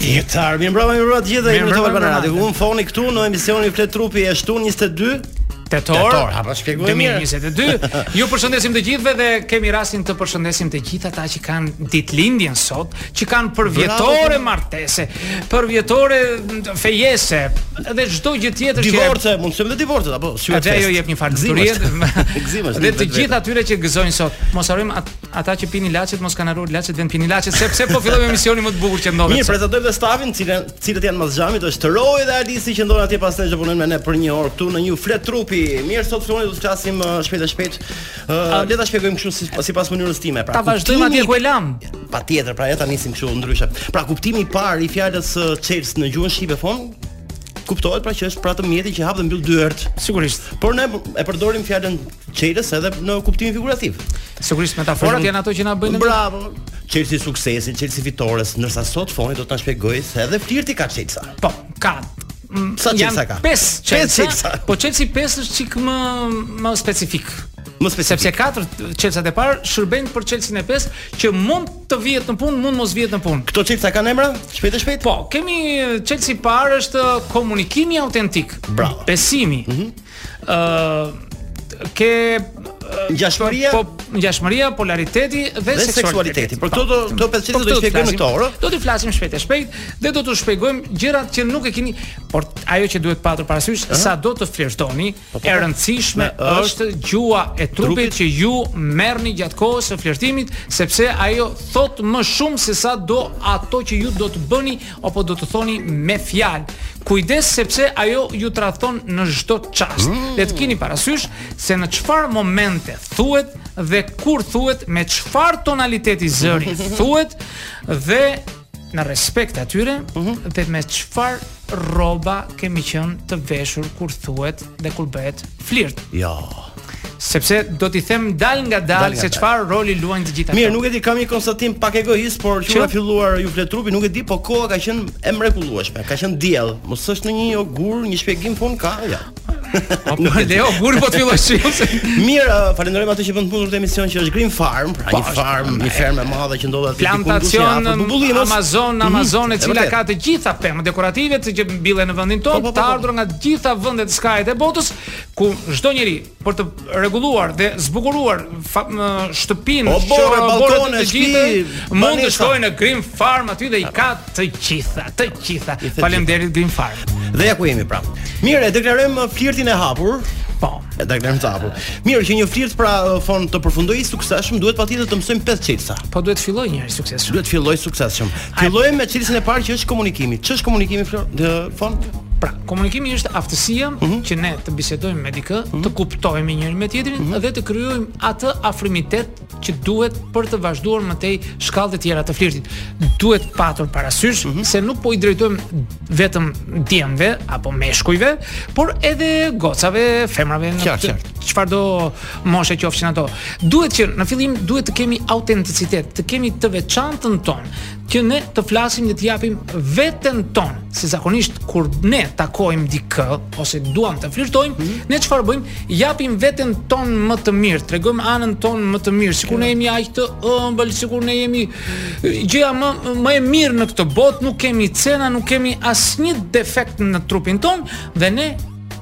Jetar, mirëmbrëma, mirëmbrëma të gjithë dhe jemi në Top Albania Radio. Unë, Foni këtu në emisionin Flet Trupi e shtunë 22 tetor. Tetor, apo shpjegoj mirë. 2022. Ju përshëndesim të gjithëve dhe kemi rastin të përshëndesim të gjithë ata që kanë ditëlindjen sot, që kanë përvjetore martese, përvjetore fejese dhe çdo gjë tjetër që divorce, mund të them dhe divorce apo si vetë. Ajo jep një farë gëzimi. Dhe të gjithë atyre që gëzojnë sot, mos harrojmë Ata që pinë ilaçet mos kanë harruar ilaçet vend pini ilaçet sepse po fillojmë emisionin më të bukur që ndodhet. Mirë, prezantojmë dhe stafin, cilën cilët janë mbas xhamit, është Troi dhe Alisi që ndodhen atje pas nesh do punojnë me ne për një orë këtu në Ju flet trupi. Mirë, sot Foni do të flasim uh, shpejt e shpejt. Uh, le ta shpjegojmë kështu si, sipas mënyrës time. Pra, ta vazhdojmë atje ku e lam. Patjetër, pra ja ta nisim kështu ndryshe. Pra kuptimi i parë i fjalës uh, çelës në gjuhën shqipe Fon kuptohet pra që është pra të mjeti që hap dhe mbyll dyert. Sigurisht. Por ne e përdorim fjalën Çelës edhe në kuptimin figurativ. Sigurisht metaforat janë ato që na bëjnë bravo. Çelësi i suksesit, çelësi i fitores, ndërsa sot Foni do të na shpjegojë se edhe flirti ka çelësa. Po, ka. Mm, Sa çelësa ka? 5 çelësa. Po çelësi i 5 është çik më më specifik. Më specifik. Sepse katër çelësat e parë shërbejnë për çelësin e 5 që mund të vihet në punë, mund mos vihet në punë. Këto çelësa kanë emra? Shpejt e shpejt. Po, kemi çelësi i parë është komunikimi autentik. Bravo. Besimi. Mm -hmm. ë uh, ke ngjashmëria po ngjashmëria polariteti dhe, dhe seksualiteti. Për këto do do pesë çështje do të shpjegojmë këto, ëh. Do të flasim shpejt e shpejt dhe do të shpjegojmë gjërat që nuk e keni, por ajo që duhet patur parasysh uh -huh. sa do që flirtoni, po, po, po. e rëndësishme është gjuha e trupit, trupit që ju merrni gjatë kohës së flirtimit, sepse ajo thotë më shumë se sa do ato që ju do të bëni apo do të thoni me fjalë. Kujdes sepse ajo ju tradhton në çdo çast. Mm. Dhe të keni parasysh se në çfarë momente thuhet dhe kur thuhet me çfarë tonaliteti zëri thuhet dhe në respekt të atyre uh mhm. -huh. dhe me çfarë rroba kemi qenë të veshur kur thuhet dhe kur bëhet flirt. Jo. Ja. Sepse do t'i them dalngadal se çfarë roli luajnë të gjitha këto. Mirë, nuk e di, kam një konstatim pak egoist, por që kur ka filluar ju flet trupi, nuk e di, po koha ka qenë e mrekullueshme. Ka qenë diell, mos është ndonjë ogur, një shpjegim Fon ka, ja. Po po Leo, kur po të filloj si ose. Mirë, uh, falenderojmë atë që bën të mundur këtë emision që është Green Farm, pra po, një farm, një fermë e madhe që ndodhet aty ku ndodhet atë bubullimos. Amazon, mhm, Amazon e cila ka të gjitha pemët dekorative që mbillen në vendin tonë, po, po, të ardhur nga të gjitha vendet e skajit e botës. ku çdo njeri për të rregulluar dhe zbukuruar shtëpinë oborr ballkone të gjithë mund të shkojë në Green Farm aty dhe i ka të gjitha të gjitha faleminderit Green Farm dhe ja ku jemi pra mirë e deklarojmë uh, flirtin e hapur Po. E deklarojmë të hapur. Mirë, që një flirt pra uh, Foni të përfundojë suksesshëm, duhet patjetër të mësojmë pesë çelësa. Po duhet të fillojë njëherë suksesshëm. Duhet të fillojë suksesshëm. Fillojmë me çelësin e parë që është komunikimi. Ç'është komunikimi në flirt, Foni? Komunikimi është aftësia mm -hmm. që ne të bisedojmë me dikë, mm -hmm. të kuptohemi njëri me tjetrin mm -hmm. dhe të krijojmë atë afrimitet që duhet për të vazhduar më tej shkallët e tjera të flirtit. Duhet patur parasysh mm -hmm. se nuk po i drejtohemi vetëm djemve apo meshkujve, por edhe gocave, femrave, çfarë do moshe qofshin ato. Duhet që në fillim duhet të kemi autenticitet, të kemi të veçantën tonë, që ne të flasim dhe të japim veten tonë, se zakonisht kur ne takojmë dikë ose duam të flirtojmë, mm -hmm. ne çfarë bëjmë? Japim veten tonë më të mirë, tregojmë anën tonë më të mirë, sikur ne jemi aq të ëmbël, sikur ne jemi gjëja më më e mirë në këtë botë, nuk kemi cene, nuk kemi asnjë defekt në trupin tonë dhe ne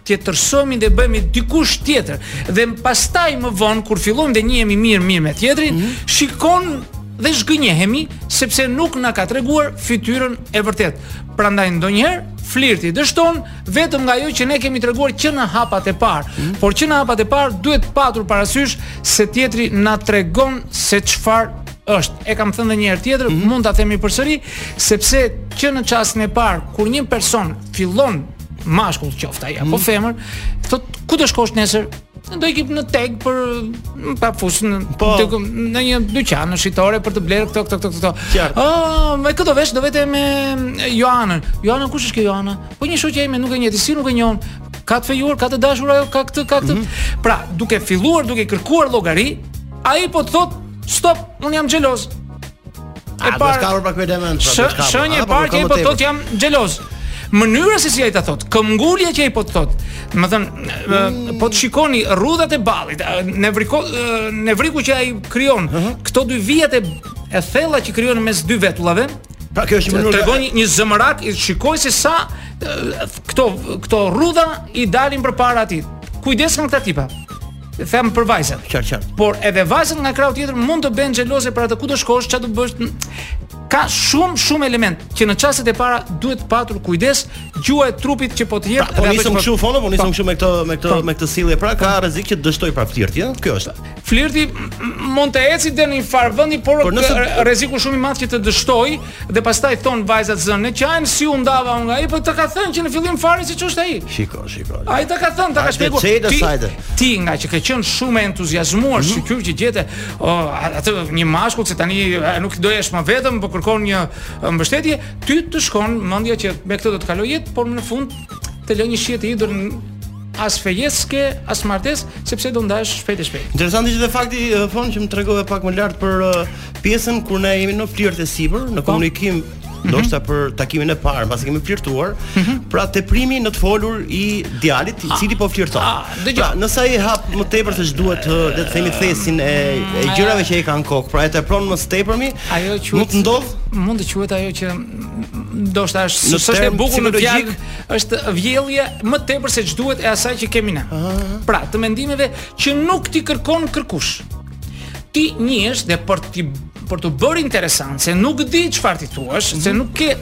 tjetërsohemi dhe bëhemi dikush tjetër. Dhe pastaj më vonë kur fillojmë dhe njihemi mirë mirë me tjetrin, mm -hmm. shikon dhe zhgënjehemi sepse nuk na ka treguar fytyrën e vërtetë. Prandaj ndonjëherë flirti dështon vetëm nga ajo që ne kemi treguar që në hapat e parë. Mm. Por që në hapat e parë duhet patur parasysh se tjetri na tregon se çfarë është. E kam thënë edhe një herë tjetër, mm -hmm. mund ta themi përsëri, sepse që në çastin e parë kur një person fillon mashkull qoftë ai apo mm. femër, thotë ku do shkosh nesër? do iki në TEG për mm, pa u fus në po. në një dyqan në shitore për të blerë këto këto këto këto. Ëh, oh, me kë do veç do vete me Joanën. Joana kush është kjo Joana? Po një shoqja ime nuk e njeh, si nuk e njoh. Ka të fejuar, ka të dashur ajo, ka këtë, ka këtë. Mm -hmm. Pra, duke filluar, duke kërkuar llogari, ai po të thotë, "Stop, unë jam xheloz." E para është kapur pra ky element, pra është kapur. Shenja po, e parë që po thotë jam xheloz. Mënyra se si ai ta thotë, këmbgulja që ai po thotë. Domethënë, po të shikoni rrudhat e ballit, nevriku nevriku që ai krijon, këto dy vijat e e thella që krijon mes dy vetullave, Pra kjo është një mënyrë tregon një zemërak, shikoji se sa këto këto rrudha i dalin përpara atij. Kujdes me këta tipa. them për vajzat. Qartë, qartë. Por edhe vajzat nga krahu tjetër mund të bëhen xheloze për atë ku do shkosh, çfarë do bësh. Ka shumë shumë elemente që në çastet e para duhet patur kujdes gjuha e trupit që po të jep pra, po nisëm kështu Foni, po nisëm kështu me këtë me këtë me këtë sjellje pra ka rrezik që të dështojë pra flirti, ë? Kjo është. Flirti mund të ecë deri në një farë vendi, por, por nëse... rreziku shumë i madh që të dështojë Dhe pastaj thonë vajzat zënë e qajnë si u ndava unë nga ai, po të ka thënë që në fillim fare siç është ai. Shiko, shiko. Ai të ka thënë, të ka shpjeguar. Ti, sajde. ti nga që ke qenë shumë e entuziazmuar, mm -hmm. shyqyr që gjete oh, atë një mashkull që tani nuk do jesh më vetëm, po kërkon një mbështetje, ty të shkon mendja që me këtë do të kaloj jetë, por në fund të lë një shije të hidhur as fejesë ke, as martesë, sepse do ndahesh shpejt e shpejt. Interesant ishte dhe fakti Fon që më tregove pak më lart për pjesën kur ne jemi në flirt e sipër, në po. komunikim mhm. ndoshta për takimin e parë, pasi kemi flirtuar, mhm. pra teprimi në të folur i djalit, i ah. cili po flirton. Ah, pra, nëse ai hap më tepër se ç'duhet, le të themi thesin e e gjërave që ai ka në kokë, pra e tepron më së tepërmi, ajo që mund të ndodh, mund të quhet ajo që ndoshta është nuk është e bukur në fjalë, është vjellje më tepër se ç'duhet e asaj që kemi ne. Ah. Pra, të mendimeve që nuk t'i kërkon kërkush. Ti nis dhe për t'u për t'u bërë interesant, se nuk di çfarë t'i thuash, mm -hmm. se mhm. nuk ke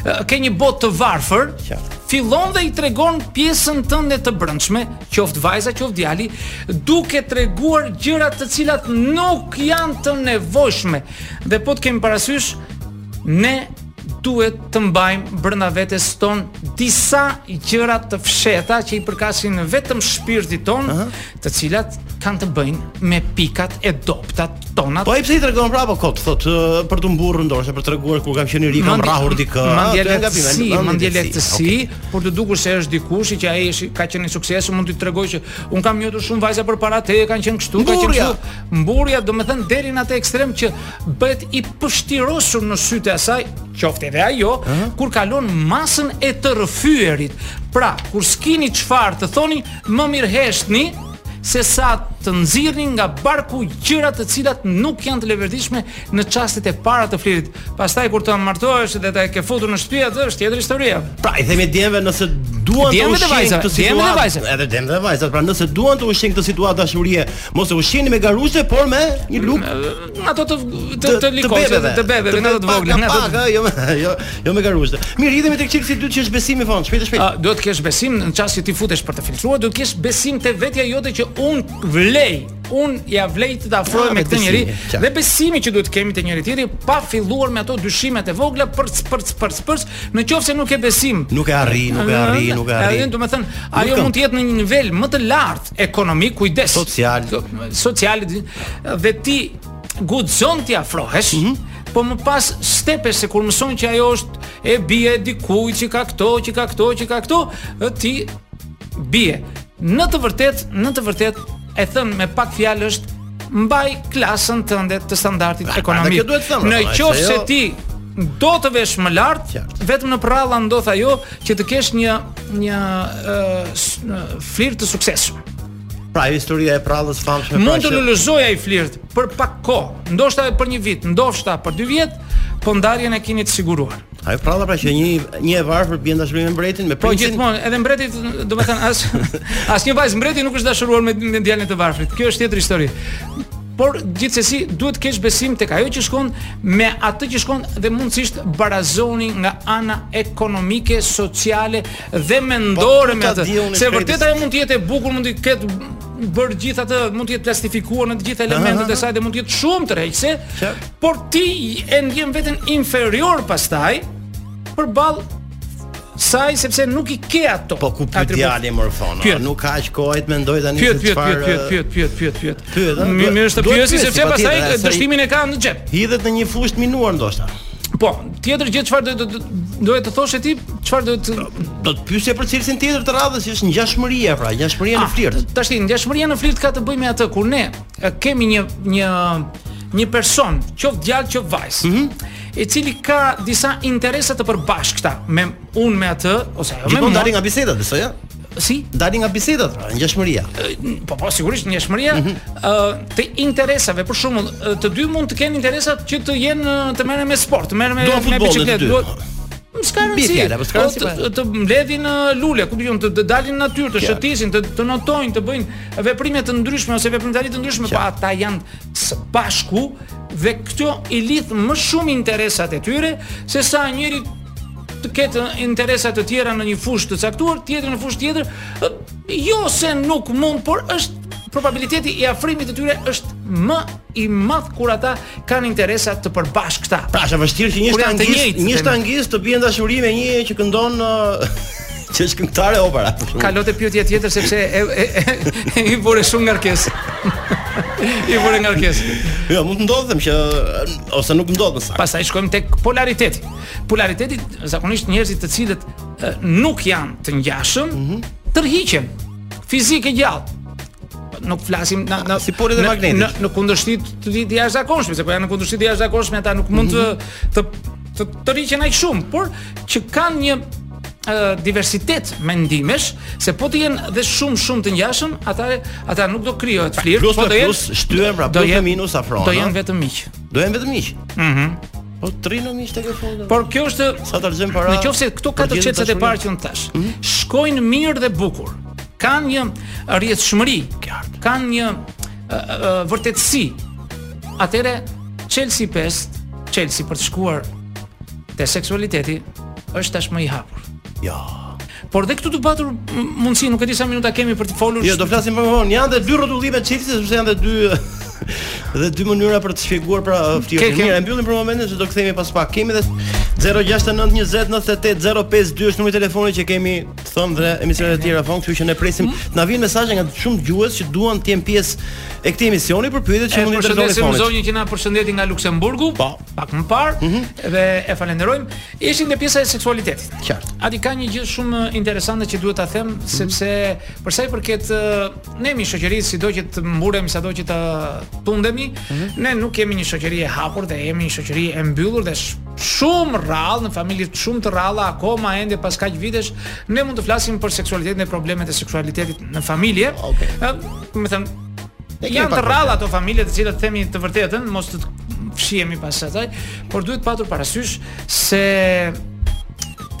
ke një botë të varfër, fillon dhe i tregon pjesën tënde të brendshme, qoftë vajza, qoftë djali, duke treguar gjëra të cilat nuk janë të nevojshme. Dhe po të kemi parasysh ne duhet të mbajmë brenda vetes tonë disa gjëra të fshehta që i përkasin vetëm shpirtit tonë, uh -huh. të cilat kanë të bëjnë me pikat e dobta tona. Po ai pse i tregon prapë po kot, thotë për të mburrë ndoshta për të treguar kur kam qenë i ri kam rrahur dikë. Mendjelehtësi, mendjelehtësi, për t'u dukur se është dikush që ai është ka qenë i suksesshëm, mund t'i tregoj që unë kam njohur shumë vajza përpara teje kanë qenë kështu, kanë qenë kështu. Mburrja, domethënë deri në atë ekstrem që bëhet i pështirosur në sytë e asaj, qoftë edhe ajo, kur kalon masën e të rrëfyerit. Pra, kur s'kini çfarë të thoni, Më mirë heshtni se sa të nxirrni nga barku gjëra të cilat nuk janë të leverdishme në çastet e para të flirtit. Pastaj kur të martohesh dhe ta ke futur në shtëpi atë është tjetër histori. Pra u themi djemve nëse duan të ushqejnë këtë situatë, edhe djemve dhe vajzat, pra nëse duan të ushqejnë këtë situatë dashurie, mos e ushqeni me garuzhde, por me një lugë ato të të të likoshë, të bebeve, ato të vogla, ato. Pak, jo, jo, jo me garuzhde. Mirë, hidhemi tek çelësi i dytë që është besimi Fon, shpejt e shpejt. Ah, duhet të kesh besim në çastin që ti futesh për të flirtuar, duhet të kesh besim te vetja jote që unë vlej, unë ia vlej të afrohem ah, me këtë njeri dhe besimi që duhet të kemi te njëri-tjetri pa filluar me ato dyshimet e vogla për për për për në qoftë se nuk ke besim. Nuk e arrin, nuk e arrin, nuk e arrin. Do të thotë, ajo mund të jetë në një nivel më të lartë ekonomik, kujdes social, social dhe ti guxon t'i afrohesh, mm -hmm po më pas stepesh se kur mëson që ajo është e bija e dikujt që ka këto, që ka këto, që ka këto, ti bie. Në të vërtetë, në të vërtetë e thënë me pak fjalë është mbaj klasën tënde të standardit ekonomik. Në qoftë se jo- ti do të vesh më lart, vetëm në përralla ndodh ajo që të kesh një një uh, flirt të suksesshëm. Pra ajo historia e përrallës famshme mund pra të lulëzojë ai flirt për pak kohë, ndoshta për një vit, ndoshta për dy vjet, po ndarjen e keni të siguruar. Ajo përralla pra që një një e varfër bie në dashuri me mbretin, me po, princin. Po gjithmonë, edhe mbreti, domethënë as asnjë vajzë mbreti nuk është dashuruar me me djalin e të varfrit. Kjo është tjetër histori. Por gjithsesi duhet të kesh besim tek ajo që shkon me atë që shkon dhe mundësisht barazoni nga ana ekonomike, sociale dhe mendore po, me atë. Se vërtet ajo mund të jetë e bukur, mund të ketë bërë gjithë atë mund të jetë plastifikuar në të gjitha elementet e saj dhe mund të jetë shumë tërheqëse, por ti e ndjen veten inferior pastaj përballë Saj sepse nuk i ke ato. Po ku pyet djali more Fon? Nuk ka aq kohë të mendoj tani se çfarë. Pyet, pyet, pyet, pyet, pyet, pyet. Më mirë është të pyesë sepse pastaj dështimin e kanë në xhep. Hidhet në një fushë të minuar ndoshta. Po, tjetër gjë çfarë do të do të thoshe ti, çfarë do të do të pyesje për cilësinë tjetër të radhës, është ngjashmëria, pra, ngjashmëria në ah, flirt. Tashti ngjashmëria në flirt ka të bëjë me atë kur ne kemi një një një person, qoftë djalë, qoftë vajzë. Mm -hmm. i cili ka disa interesa të përbashkëta me unë me atë ose ajo me mua. Gjithmonë nga bisedat, besoj, a. Si? Dalin nga bisedat, pra, ngjashmëria. Po po sigurisht ngjashmëria mm -hmm. uh, të interesave, për shembull, të dy mund të kenë interesat që të jenë të merren me sport, të merren me me biçikletë, duhet s'ka rëndësi. Po, po, të, të, të mbledhin uh, lule, ku di unë të, të dalin në natyrë, të shëtisin, të, të notojnë, të bëjnë veprime të ndryshme ose veprimtari të ndryshme, po ata janë së bashku dhe këto i lidh më shumë interesat e tyre se sa njëri të ketë interesa të tjera në një fushë të caktuar, tjetri në fushë tjetër, jo se nuk mund, por është probabiliteti i afrimit të tyre është më i madh kur ata kanë interesa të përbashkëta. Pra është vështirë që një shtangist, një shtangist të bjerë në dashuri me një që këndon Që është këngëtare opera. Kalo te pyetja tjetër sepse e, e, e, i vore shumë ngarkesë. I vore ngarkesë. Jo, mund të ndodhë që ose nuk ndodh më saktë. Pastaj shkojmë tek polariteti. Polariteti zakonisht njerëzit të cilët e, nuk janë të ngjashëm, mm -hmm. tërhiqen fizikë e gjallë nuk flasim na na si polet e magnetit. Në në kundërshti të të jashtëzakonshme, sepse po janë në kundërshti të jashtëzakonshme ata nuk mund të mhm. të të, të rriqen aq shumë, por që kanë një diversitet mendimesh se po të jenë dhe shumë shumë të ngjashëm, ata ata nuk do krijohet flirt, po do jenë plus shtyhen pra plus dhe minus afron. Do jenë vetëm miq. Do jenë vetëm miq. Mhm. Mm po të rrinë miq tek e fundit. Por kjo është sa ta lëzojmë para. Në qoftë se këto katër çelësat e parë që unë thashë, mm -hmm. shkojnë mirë dhe bukur. Kanë një rrjedhshmëri, kanë një vërtetësi. Atëherë çelësi 5, çelësi për të shkuar te seksualiteti është tashmë i hapur. Jo. Por dhe këtu të patur mundësi, nuk e di sa minuta kemi për të folur. Jo, do flasim më vonë. Janë dhe dy rrotullime çelësi, sepse janë dhe dy dhe dy mënyra për të shpjeguar pra fjalën. Mirë, e mbyllim për momentin se do të kthehemi pas pak. Kemi dhe 069 20 98 052 është numri i telefonit që kemi thënë dhe emisionet e tjera Fon, kështu që ne presim mhm. të na vijnë mesazhe nga shumë dëgjues që duan të jenë pjesë e këtij emisioni për pyetjet që mund t'i dërgoni Fonit. Përshëndesim zonjën që na përshëndeti nga Luksemburgu. Po, pak më parë mm -hmm. dhe e falenderojmë. Ishim te pjesa e seksualitetit. Qartë. Aty ka një gjë shumë interesante që duhet ta them mm -hmm. sepse për sa i përket Ne jemi shoqëri sido që të mburremi sado që të tundemi, mm -hmm. ne nuk jemi një shoqëri e hapur dhe jemi një shoqëri e mbyllur dhe shumë rrallë në familje shumë të rralla akoma ende pas kaq vitesh ne mund të flasim për seksualitetin dhe problemet e seksualitetit në familje. Okej. Okay. Do të them janë të rralla ato familje të cilat themi të vërtetën, mos të fshihemi pas asaj, por duhet patur parasysh se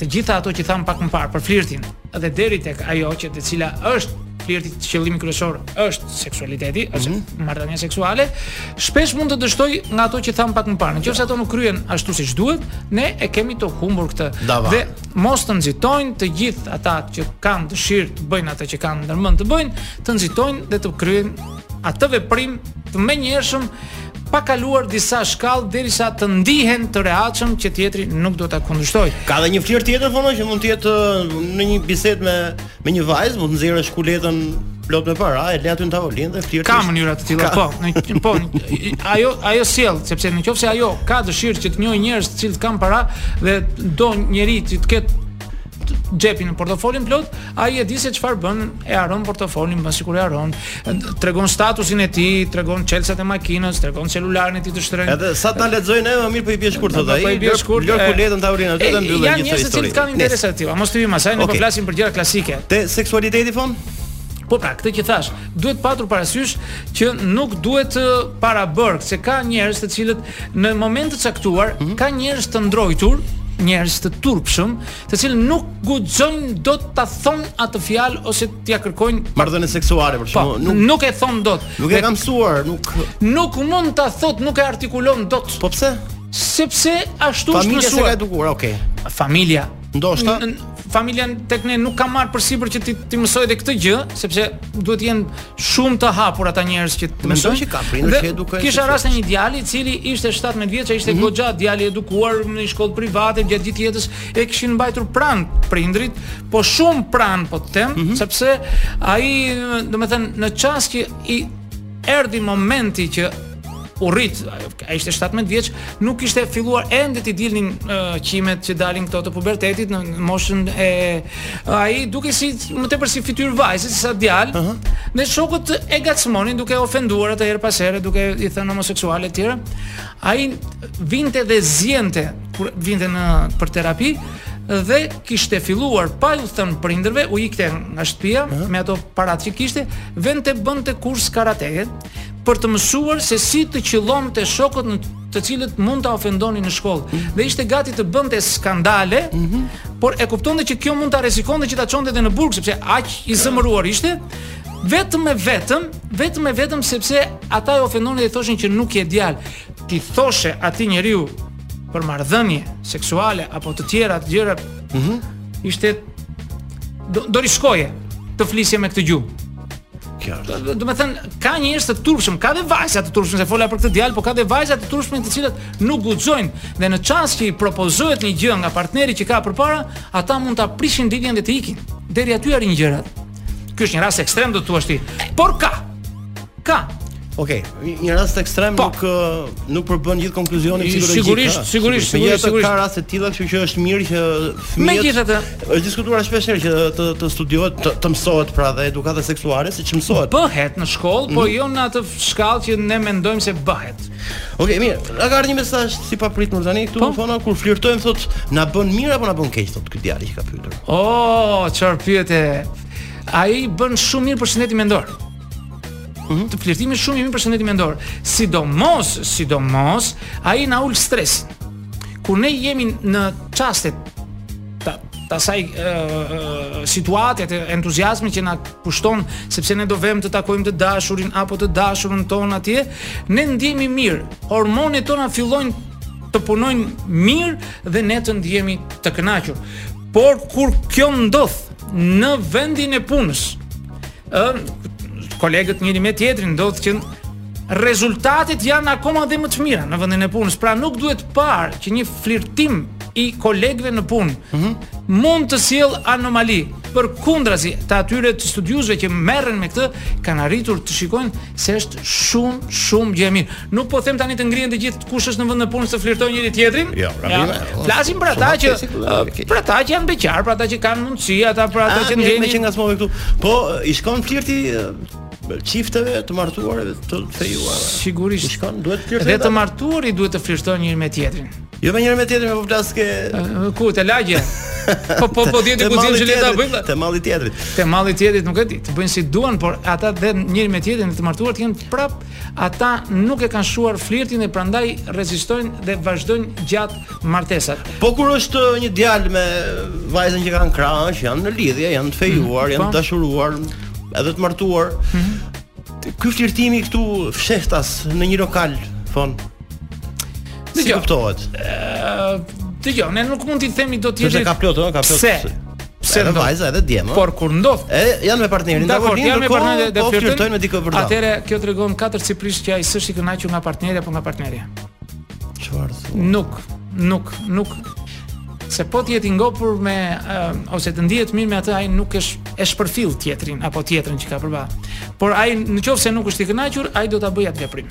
të gjitha ato që thamë pak më parë për flirtin, dhe deri tek ajo që te cila është flirti qëllimi kryesor është seksualiteti, mhm. është mm -hmm. marrëdhënia seksuale, shpesh mund të dështojë nga ato që thamë pak më parë. Në qoftë se ato nuk kryhen ashtu siç duhet, ne e kemi të humbur këtë dava. Dhe mos të nxitojnë të gjithë ata që kanë dëshirë të bëjnë atë që kanë ndërmend të bëjnë, të nxitojnë dhe të kryejnë atë veprim të menjëhershëm pa kaluar disa shkallë derisa të ndihen të rehatshëm që tjetri nuk do ta kundërshtojë. Ka dhe një flirt tjetër Fon që mund të jetë uh, në një bisedë me me një vajzë, mund të nxjerrësh kuletën plot me para, e lë aty në tavolinë dhe flirti. Ka mënyra të tilla, po, në, po, ajo ajo sjell, sepse në qoftë se ajo ka dëshirë që të njohë njerëz të cilët kanë para dhe do njeri që të ketë xhepin, portofolin plot, ai e di se çfarë bën, e harron portofolin, bën sikur e harron, tregon statusin e tij, tregon çelësat e makinës, tregon celularin e tij të shtrenjtë. Edhe sa ta lexojnë edhe më mirë po i bie shkurt thotë ai. Po i bie shkurt. Lër kuletën tavolinë aty dhe mbyllën një histori. Janë njerëz që kanë interesa të tilla. Mos të vim asaj, ne po flasim për gjëra klasike. Te seksualiteti Fon? Po pra, këtë që thashë, duhet patur parasysh që nuk duhet para bërk, se ka njerëz të cilët Në momente të caktuar mm -hmm. ka njerëz të ndrojtur, njerëz të turpshëm, të cilët nuk guxojnë dot ta thon atë fjalë ose t'ia kërkojnë marrëdhënie seksuale për po, shkak nuk nuk e thon dot. Nuk e kam mësuar, nuk nuk mund ta thot, nuk e artikulon dot. Po pse? Sepse ashtu është mësuar. Familja e edukuar, okay. Familja ndoshta familja tek ne nuk ka marrë përsipër që t'i t'i mësojë edhe këtë gjë, sepse duhet të jenë shumë të hapur ata njerëz që të mendojnë që ka prindër që edukojnë. Kisha rast një djali i cili ishte 17 vjeç, ishte mhm. goxha, mm -hmm. djali i edukuar në një shkollë private gjatë gjithë jetës, e kishin mbajtur pranë prindërit, po shumë pranë po të them, mm -hmm. sepse ai, domethënë, në çast që i erdhi momenti që u rrit, ai ishte 17 vjeç, nuk kishte filluar ende t'i dilnin uh, qimet që dalin këto të pubertetit në moshën e ai dukesh më tepër si fytyrë vajze se sa djalë. Uh -huh. Dhe shokët e gacmonin duke e ofenduar atë herë pas here, duke i thënë homoseksual e tjerë. Ai vinte dhe ziente kur vinte në për terapi dhe kishte filluar pa u thënë prindërve, u ikte nga shtëpia uh -huh. me ato parat që kishte, vente bënte kurs karateje. për të mësuar se si të qëllonte shokët të cilët mund ta ofendonin në shkollë. Mm -hmm. Dhe ishte gati të bënte skandale, mm -hmm. por e kuptonte që kjo mund ta rrezikonte që ta çonte edhe në burg sepse aq i zemëruar ishte. Vetëm e vetëm, vetëm e vetëm sepse ata e ofendonin dhe i thoshin që nuk je djalë. T'i thoshe atij njeriu për marrëdhënie seksuale apo të tjera të gjëra. Mhm. Mm ishte do, do rriskoje të flisje me këtë gjuhë. Kjo është. Domethënë ka njerëz të turpshëm, ka dhe vajza të turpshme, se fola për këtë djalë, po ka dhe vajza të turpshme të cilat nuk guxojnë dhe në çast që i propozohet një gjë nga partneri që ka përpara, ata mund ta prishin lidhjen dhe të ikin. Deri aty arrijnë gjërat. Ky është një rast ekstrem do të thuash ti. Por ka. Ka. Okej, okay, një rast ekstrem po. nuk eh, nuk përbën gjithë konkluzionin psikologjik. Sigurisht, ka. sigurisht, sigurisht, sigurisht. Ka raste të tilla, kështu që është mirë që fëmijët Megjithatë, është diskutuar shpesh herë që të të studiohet, të, të mësohet pra dhe edukata seksuale, siç mësohet. Bëhet në shkollë, mm. po mhm. jo në atë shkallë që ne mendojmë se bëhet. Okej, okay, mirë. Na ka ardhur një mesazh si papritur tani këtu, po? thonë kur flirtojmë thotë na bën mirë apo na bën keq thotë ky djalë që ka pyetur. Oh, çfarë pyetje? Ai bën shumë mirë për shëndetin mendor. Mm, të flirtimi shumë i mirë për shëndetin mendor. Sidomos, sidomos, ai na ul stresin. Kur ne jemi në çastet të asaj uh, situate të entuziazmit që na pushton sepse ne do vemi të takojmë të dashurin apo të dashurën tonë atje, ne ndihemi mirë. Hormonet tona fillojnë të punojnë mirë dhe ne të ndihemi të kënaqur. Por kur kjo ndodh në vendin e punës, ë kolegët njëri me tjetrin ndodh që rezultatet janë akoma dhe më të mira në vendin e punës, pra nuk duhet parë që një flirtim i kolegëve në punë mm -hmm. mund të sjellë anomali. Përkundrazi, të atyre të studiuesve që merren me këtë, kanë arritur të shikojnë se është shumë, shumë gjë e mirë. Nuk po them tani të ngrihen të gjithë Kush është në vend të punës të flirtojnë njëri tjetrin? Jo, pra, ja. Pra, Flasim për ata që për ata që janë beqarë, për ata që kanë mundësi, ata për ata ah, që ndjejnë. Më ngacmove këtu. Po i shkon flirti çifteve të martuar të fejuar. Sigurisht. I shkon, duhet flirti. Dhe të martuarit duhet të flirtojnë njëri me tjetrin. Jo me njëri me tjetrin, po flas ke ku te lagje. Po po po dieti ku dihet që le ta bëjmë. Te malli i tjetrit. Te malli i tjetrit nuk e di. Të bëjnë si duan, por ata dhe njëri me tjetrin të martuar të jenë prapë Ata nuk e kanë shuar flirtin e prandaj rezistojnë dhe vazhdojnë gjatë martesat. Po kur është një djalë me vajzën që kanë në krah, që janë në lidhje, janë të fejuar, mm, janë po. të dashuruar, edhe të martuar. Mm -hmm. Ky flirtimi këtu fshehtas në një lokal, thonë Si kuptohet? Të jo, ne nuk mund t'i themi do tjetër. Sepse ka plot, ëh, ka plot. Pse? Pse edhe vajza edhe djem, ëh. Por kur ndodh, e janë me partnerin, ta vërtetë janë me partnerin, po flirtojnë me dikë për ta. Atëherë kjo tregon katërcipërisht që ai s'është i kënaqur nga partneri apo nga partnerja. Çfarë thua? Nuk, nuk, nuk se po të jetë i ngopur me uh, ose të ndihet mirë me atë ai nuk është e shpërfill tjetrin apo tjetrën që ka përballë. Por ai nëse nuk është i kënaqur, ai do ta bëjë atë veprim.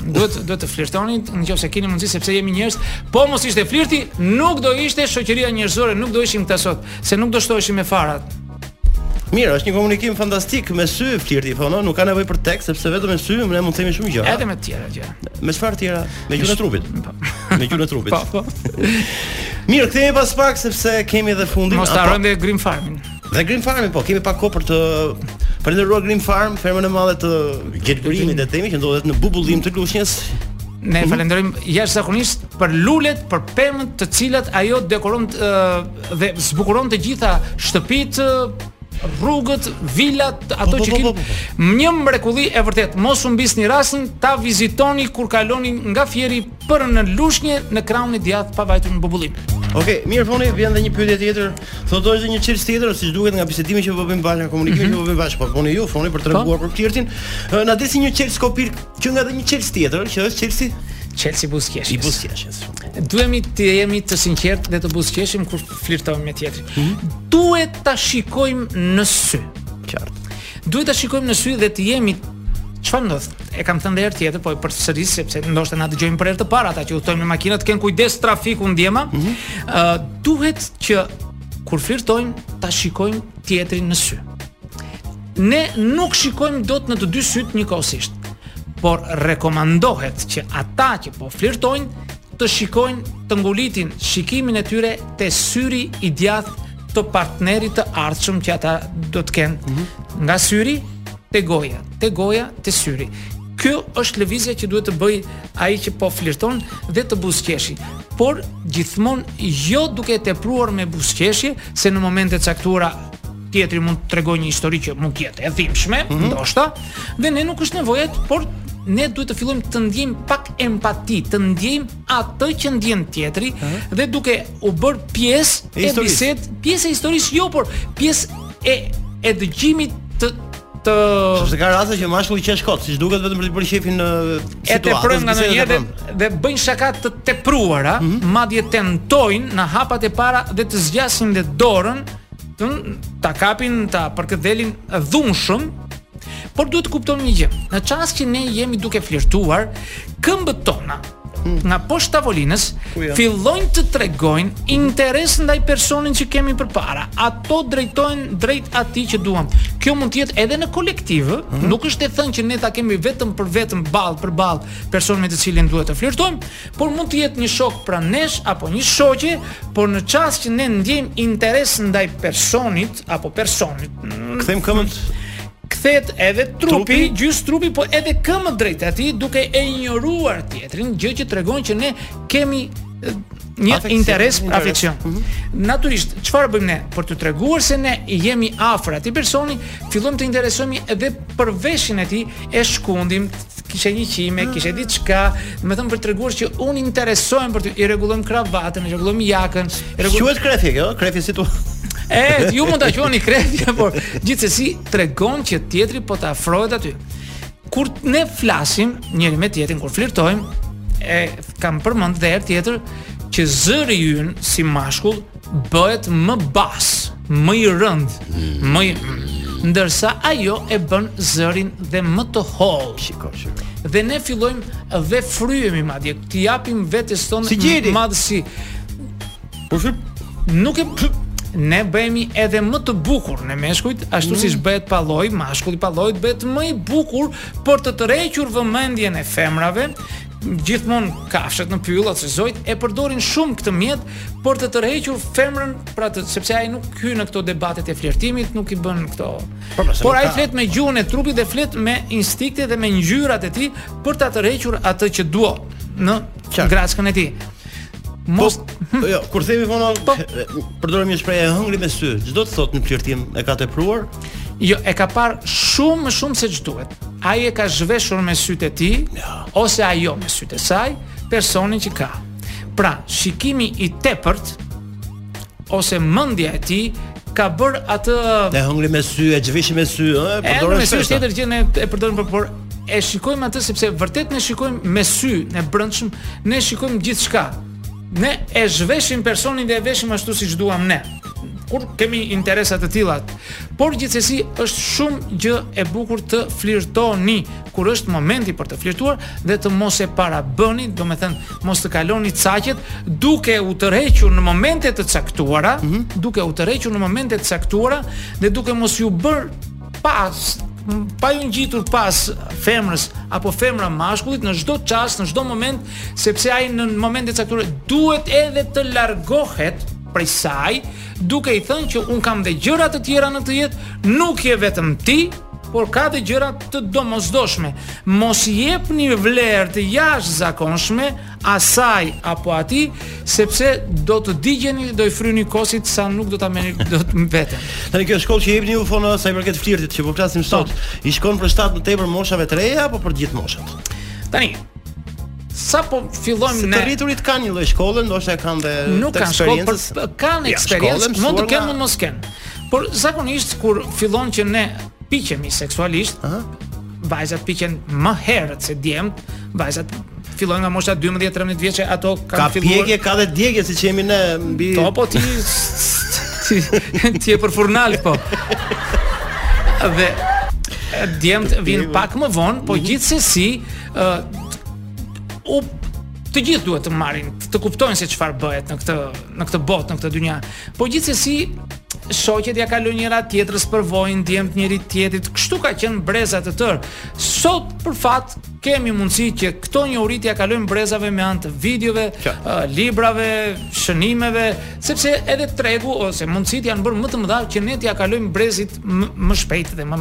Duhet duhet të flirtoni nëse keni mundësi sepse jemi njerëz. Po mos ishte flirti, nuk do ishte shoqëria njerëzore, nuk do ishim këta sot, se nuk do shtoheshim më fare. Mirë, është një komunikim fantastik me sy flirti, po no, nuk ka nevojë për tekst sepse vetëm me sy ne mund të themi shumë gjëra. Edhe me të tjera gjëra. Me çfarë tjera? Me gjuhën e trupit. Po. Me gjuhën e trupit. Po, po. Mirë, kthehemi pas pak sepse kemi edhe fundin. Mos harrojmë dhe Green Farmin. Dhe Green Farm po, kemi pak kohë për të falenderuar Green Farm, fermën e madhe të gjelbërimit e themi që ndodhet në Bubullimë të Lushnjës. Ne mhm. falenderojmë jashtëzakonisht për lulet, për pemët, të cilat ajo dekoron dhe zbukuron të gjitha shtëpitë, rrugët, vilat, po, ato po, që po, kanë një mrekulli e vërtetë. Mos humbisni rastin ta vizitoni kur kaloni nga Fieri për në Lushnje në krahun e djathtë pa vajtur në Bubullimë. Okej, okay, mirë Foni, vjen edhe një pyetje tjetër. Është edhe një çelës tjetër, siç duket nga bisedimi që po bëjmë bashkë, komunikimi mm -hmm. që po bëjmë bashkë, po bëni ju Foni për të po. treguar për flirtin. Na dhe një çelës kopil që nga dhe një çelës tjetër, që është çelësi Çelësi i buzëqeshjes. I buzëqeshjes. Duhet të jemi të sinqertë dhe të buzëqeshim kur flirtojmë me tjetrin. Mm -hmm. Duhet ta shikojmë në sy. Qartë. Duhet ta shikojmë në sy dhe të jemi çfarë ndodh? E kam thënë dhe herë tjetër, po e përsëris sepse ndoshta na dëgjojnë për herë të parë ata që udhëtojnë me makina, të kenë kujdes trafiku ndjema. Ëh, mm -hmm. uh, duhet që kur flirtojmë ta shikojmë tjetrin në sy. Ne nuk shikojmë dot në të dy sytë njëkohësisht. Por rekomandohet që ata që po flirtojnë të shikojnë të ngulitin shikimin e tyre te syri i djathtë të partnerit të ardhshëm që ata do të kenë. Mm -hmm. Nga syri te goja, te goja, te syri. Kjo është lëvizja që duhet të bëjë ai që po flirton dhe të buzëqeshi. Por gjithmonë jo duke e tepruar me buzëqeshje, se në momente të caktuara tjetri mund të tregojë një histori që mund të jetë e dhimbshme, mm -hmm. ndoshta, dhe ne nuk është nevoja, por ne duhet të fillojmë të ndjejmë pak empati, të ndjejmë atë që ndjen tjetri mm -hmm. dhe duke u bërë pjesë e, e bisedë, pjesë e historisë jo, por pjesë e e dëgjimit të të Sepse ka raste që mashkulli qesh kot, siç duket vetëm për të bërë qejfin në situatë. E teprojnë nganjëherë dhe, dhe bëjnë shaka të tepruara, mm -hmm. madje tentojnë në hapat e para dhe të zgjasin dhe dorën, të ta kapin, ta përkëdhelin dhunshëm, por duhet të kuptojmë një gjë. Në çast që ne jemi duke flirtuar, këmbët tona nga poshtë tavolinës fillojnë të tregojnë interes ndaj personit që kemi përpara. Ato drejtohen drejt atij që duam. Kjo mund të jetë edhe në kolektiv, mm -hmm. nuk është e thënë që ne ta kemi vetëm për vetëm ball për ball personin me të cilin duhet të flirtojmë, por mund të jetë një shok pranë nesh apo një shoqe, por në çast që ne ndjejmë interes ndaj personit apo personit. Kthehen këmbët. kthehet edhe trupi, trupi? gjysmë trupi, po edhe këmbët drejt atij duke e injoruar tjetrin, gjë që tregon që ne kemi një afekcion, interes, interes. afeksion. Mm -hmm. Natyrisht, çfarë bëjmë ne për të treguar se ne jemi afër atij personi, fillojmë të interesohemi edhe për veshjen e tij, e shkundim, Kishe një qime, kishe diçka, domethënë për të treguar që unë interesohem për të, i rregullojmë kravatën, i rregullojmë jakën, i rregullojmë... Quhet krehje kjo, krehje si tu... E, ju mund ta quani krehje, por gjithsesi tregon që tjetri po të afrohet aty. Kur ne flasim njëri me tjetrin, kur flirtojmë, e kam përmendur dhe herë tjetër që zëri ynë si mashkull bëhet më bas, më i rëndë, më i ndërsa ajo e bën zërin dhe më të hollë. Shiko, shiko. Dhe ne fillojmë dhe fryhemi madje, t'i japim vetes tonë si madhësi. Po shë nuk e ne bëhemi edhe më të bukur ne meshkujt, ashtu mm. siç bëhet palloi, mashkulli palloi bëhet më i bukur për të tërhequr vëmendjen e femrave, gjithmonë kafshët në pyll ose zogjtë e përdorin shumë këtë mjet për të tërhequr femrën për atë, sepse ai nuk hyn në këto debatet e flirtimit, nuk i bën këto. Po, pra, Por ai flet me gjuhën e trupit dhe flet me instinktet dhe me ngjyrat e tij për ta tërhequr atë që do në grackën e tij. Mos, po, jo, kur themi Fon, po. përdorim një shprehje e hëngri me sy. Ç'do të thotë në flirtim e ka tepruar? Jo, e ka parë shumë më shumë se ç'duhet. Ai e ka zhveshur me sytë e tij ose ajo me sytë e saj personin që ka. Pra, shikimi i tepërt ose mendja e tij ka bërë atë e hëngri me sy e zhveshi me sy ë përdoren me sy është tjetër gjë ne e përdorim për por e shikojmë atë sepse vërtet ne shikojmë me sy të brendshëm ne shikojmë gjithçka ne e zhveshim personin dhe e veshim ashtu siç duam ne kur kemi interesa të tilla por gjithsesi është shumë gjë e bukur të flirtoni kur është momenti për të flirtuar dhe të mos e para bëni, domethënë, mos të kaloni caqet, duke u tërhequr në momente të caktuara, mm -hmm. duke u tërhequr në momente të caktuara, dhe duke mos iu bërë pas, pa iu ngjitur pas femrës apo femra mashkullit në çdo çast, në çdo moment, sepse ai në momente të caktuara duhet edhe të largohet prej saj, duke i thënë që unë kam dhe gjëra të tjera në këtë jetë, nuk je vetëm ti, por ka dhe gjëra të domosdoshme. Mos i jepni vlerë të jashtëzakonshme asaj apo atij, sepse do të digjeni, do i fryni kosit sa nuk do ta merrni dot veten. Tani kjo shkollë që jepni ju Fon sa i përket flirtit që po flasim sot, i shkon për shtat më tepër moshave të reja apo për gjithë moshat? Tani, sa po fillojmë ne të rriturit kanë një lloj shkolle, ndoshta e kanë dhe nuk kanë shkollë, kanë eksperiencë, mund të kenë mund mos kenë. Por zakonisht kur fillon që ne piqemi seksualisht, ëh, vajzat piqen më herët se djemtë, vajzat fillojnë nga mosha 12-13 vjeçe ato kanë ka filluar. Ka pjekje, ka dhe djegje siç jemi ne mbi Po po ti ti, ti e për furnal po. Dhe djemtë vijnë pak më vonë, po mhm. gjithsesi ë uh, u të gjithë duhet të marrin, të kuptojnë se çfarë bëhet në këtë në këtë botë, në këtë dynja. Po gjithsesi shoqet ia kalojnë njëra tjetrës përvojën, djemtë njëri tjetrit. Kështu ka qenë breza të tërë. Sot për fat kemi mundësi që këto njohuri t'ia kalojmë brezave me anë të videove, uh, librave, shënimeve, sepse edhe tregu ose mundësitë janë bërë më të mëdha që ne t'ia kalojmë brezit më shpejt dhe më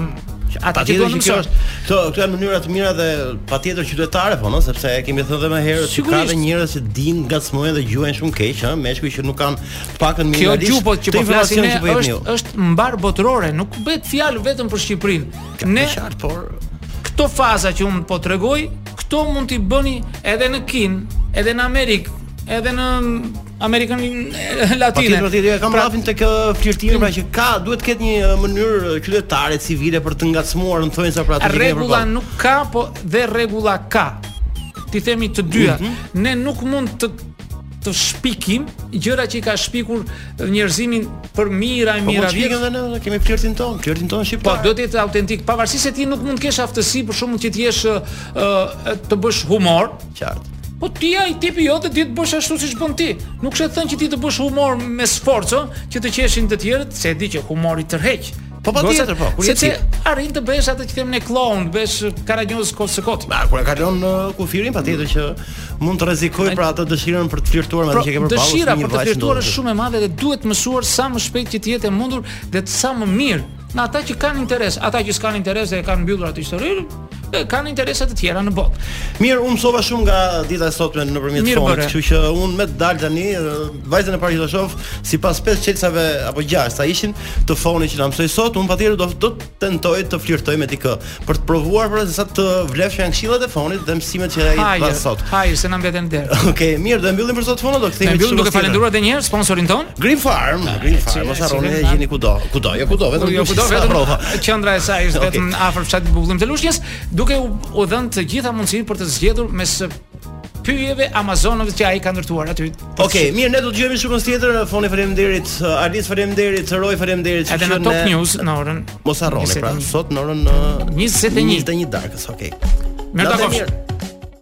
ata patjetër që kjo është këto këto janë mënyra të mira dhe patjetër qytetare po no sepse e kemi thënë edhe më herët se ka dhe njerëz që i ngacmojnë dhe gjuajnë shumë keq ëh meshkuj që nuk kanë pakën më kjo gjuhë po që po flasim ne është është mbarëbotërore nuk bëhet fjalë vetëm për Shqipërinë e qartë por këto faza që unë po tregoj këto mund t'i bëni edhe në Kinë edhe në Amerikë edhe në Amerikën Latine. Po ti do të kam pra, rafin tek flirtimi, pra që ka duhet të ketë një mënyrë qytetare civile për të ngacmuar në thonjza pra të rregulla nuk ka, po dhe rregulla ka. Ti themi të dyja, mm -hmm. ne nuk mund të të shpikim gjëra që i ka shpikur njerëzimin për mijëra e po, mijëra vjet. Po shpikim edhe ne, kemi flirtin tonë, flirtin tonë shqiptar. Po duhet të jetë autentik, pavarësisht se ti nuk mund të kesh aftësi për shembull që të jesh uh, të bësh humor, Qartë. Po ti ai tipi jot duhet të bësh ashtu siç bën ti. Nuk është e thënë që ti të bësh humor me sforco, që të qeshin të tjerët, se e di që humori tërheq. Po patjetër po, kur ti arrin të bësh atë që themi ne clown, bësh karagjoz kot së kot. Ama kur e kalon në uh, kufirin patjetër që mund të rrezikojë për atë dëshirën për të flirtuar me atë që ke përballë. Dëshira për të flirtuar është shumë e madhe dhe duhet mësuar sa më shpejt që të jetë e mundur dhe sa më mirë. Ne ata që kanë interes, ata që s'kanë interes dhe e kanë mbyllur atë historinë, kanë interesa të tjera në botë. Mirë, unë mësova shumë nga dita e sotme nëpërmjet Mirë Fonit, bëre. kështu që unë me të dal tani, ë, vajzën e parë që do shoh, sipas pesë çelësave apo gjashtë sa ishin të Fonit që na mësoi sot, unë patjetër do do të tentoj të flirtoj me dikë. për të provuar pra se sa të vlefshme janë këshillat e Fonit dhe mësimet që ai dha sot. Hajë, se na mbetën deri. Okej, okay, mirë, do e mbyllim për sot Foni, do kthehemi. Ne mbyllim duke falendëruar edhe një herë sponsorin tonë. Green Farm, ah, Green Farm, mos harroni e gjeni kudo. Kudo, jo kudo, vetëm jo kudo, vetëm qendra e saj është vetëm afër fshatit Bubullim të Lushnjës, duke u dhënë të gjithëve mundësinë për të zgjedhur mes pyjeve amazonike që ai ka ndërtuar aty. Okej, okay, mirë, ne do të dëgjohemi shtunës tjetër. Foni faleminderit, uh, Alis faleminderit, Roj faleminderit. Edhe në Top News në orën. Mos harroni pra, sot në orën 21 uh, 21 darkës. Okej. Okay. Mirë, dakor.